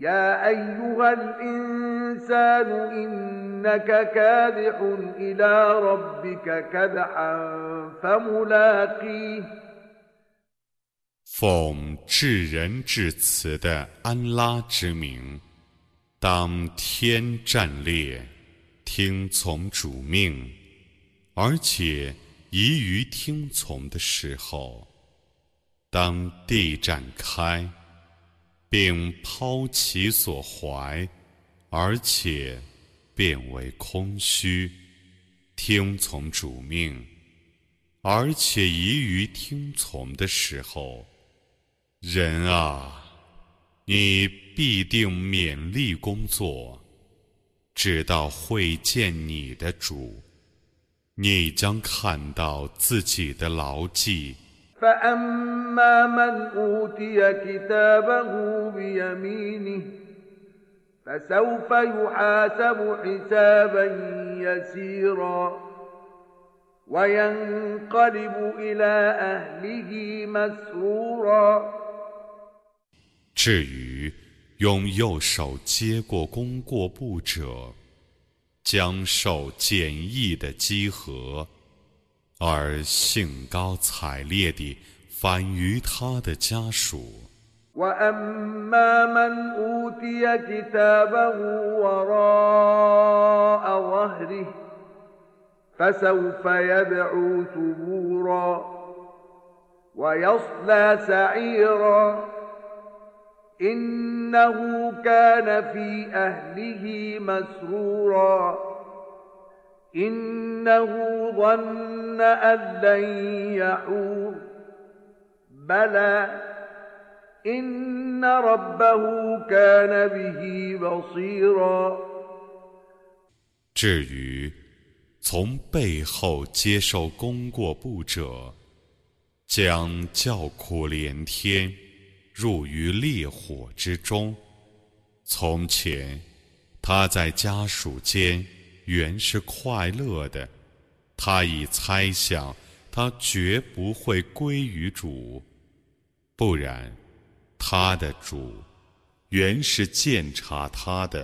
يا أيها الإنسان إنك كادح إلى ربك كدحا فملاقيه 奉至仁至慈的安拉之名，当天战列，听从主命，而且宜于听从的时候，当地展开。 并抛其所怀，而且变为空虚，听从主命，而且宜于听从的时候，人啊，你必定勉力工作，直到会见你的主，你将看到自己的牢记。فأما من أوتي كتابه بيمينه فسوف يحاسب حسابا يسيرا وينقلب إلى أهله مسرورا 至于用右手接过功过簿者，将受简易的稽核。 而兴高采烈地返于他的家属。وأما من أوتي كتابه وراء ظهره فسوف يدعو ثبورا ويصلى سعيرا إنه كان في أهله مسرورا إنه ظن أن لن يحور بلى إن ربه كان به بصيرا 至于从背后接受功过簿者，将叫苦连天，入于烈火之中。从前，他在家属间。原是快乐的， 他已猜想，他绝不会归于主，不然，他的主原是鉴察他的。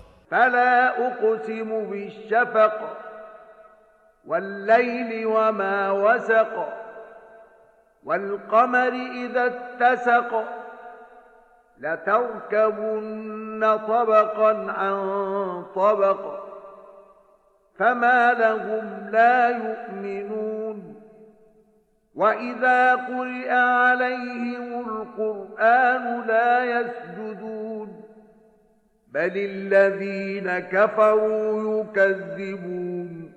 فما لهم لا يؤمنون. وإذا قرئ عليهم القرآن لا يسجدون. بل الذين كفروا يكذبون.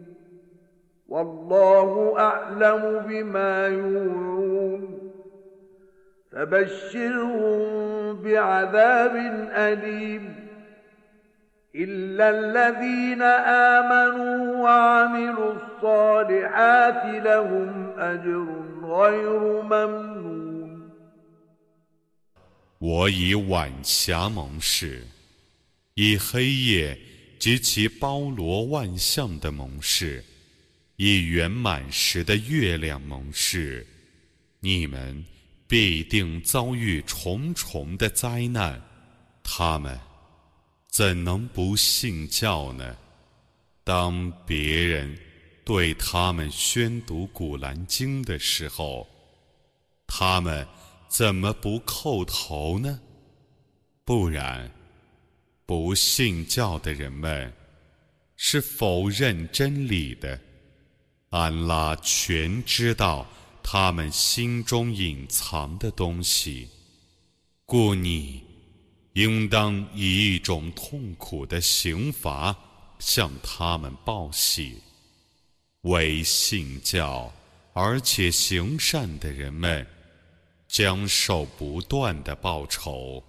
والله أعلم بما يوعون. فبشرهم بعذاب أليم. 我以晚霞盟誓，以黑夜及其包罗万象的盟誓，以圆满时的月亮盟誓，你们必定遭遇重重的灾难。他们。怎能不信教呢？当别人对他们宣读《古兰经》的时候，他们怎么不叩头呢？不然，不信教的人们是否认真理的。安拉全知道他们心中隐藏的东西，故你。应当以一种痛苦的刑罚向他们报喜。为信教而且行善的人们，将受不断的报酬。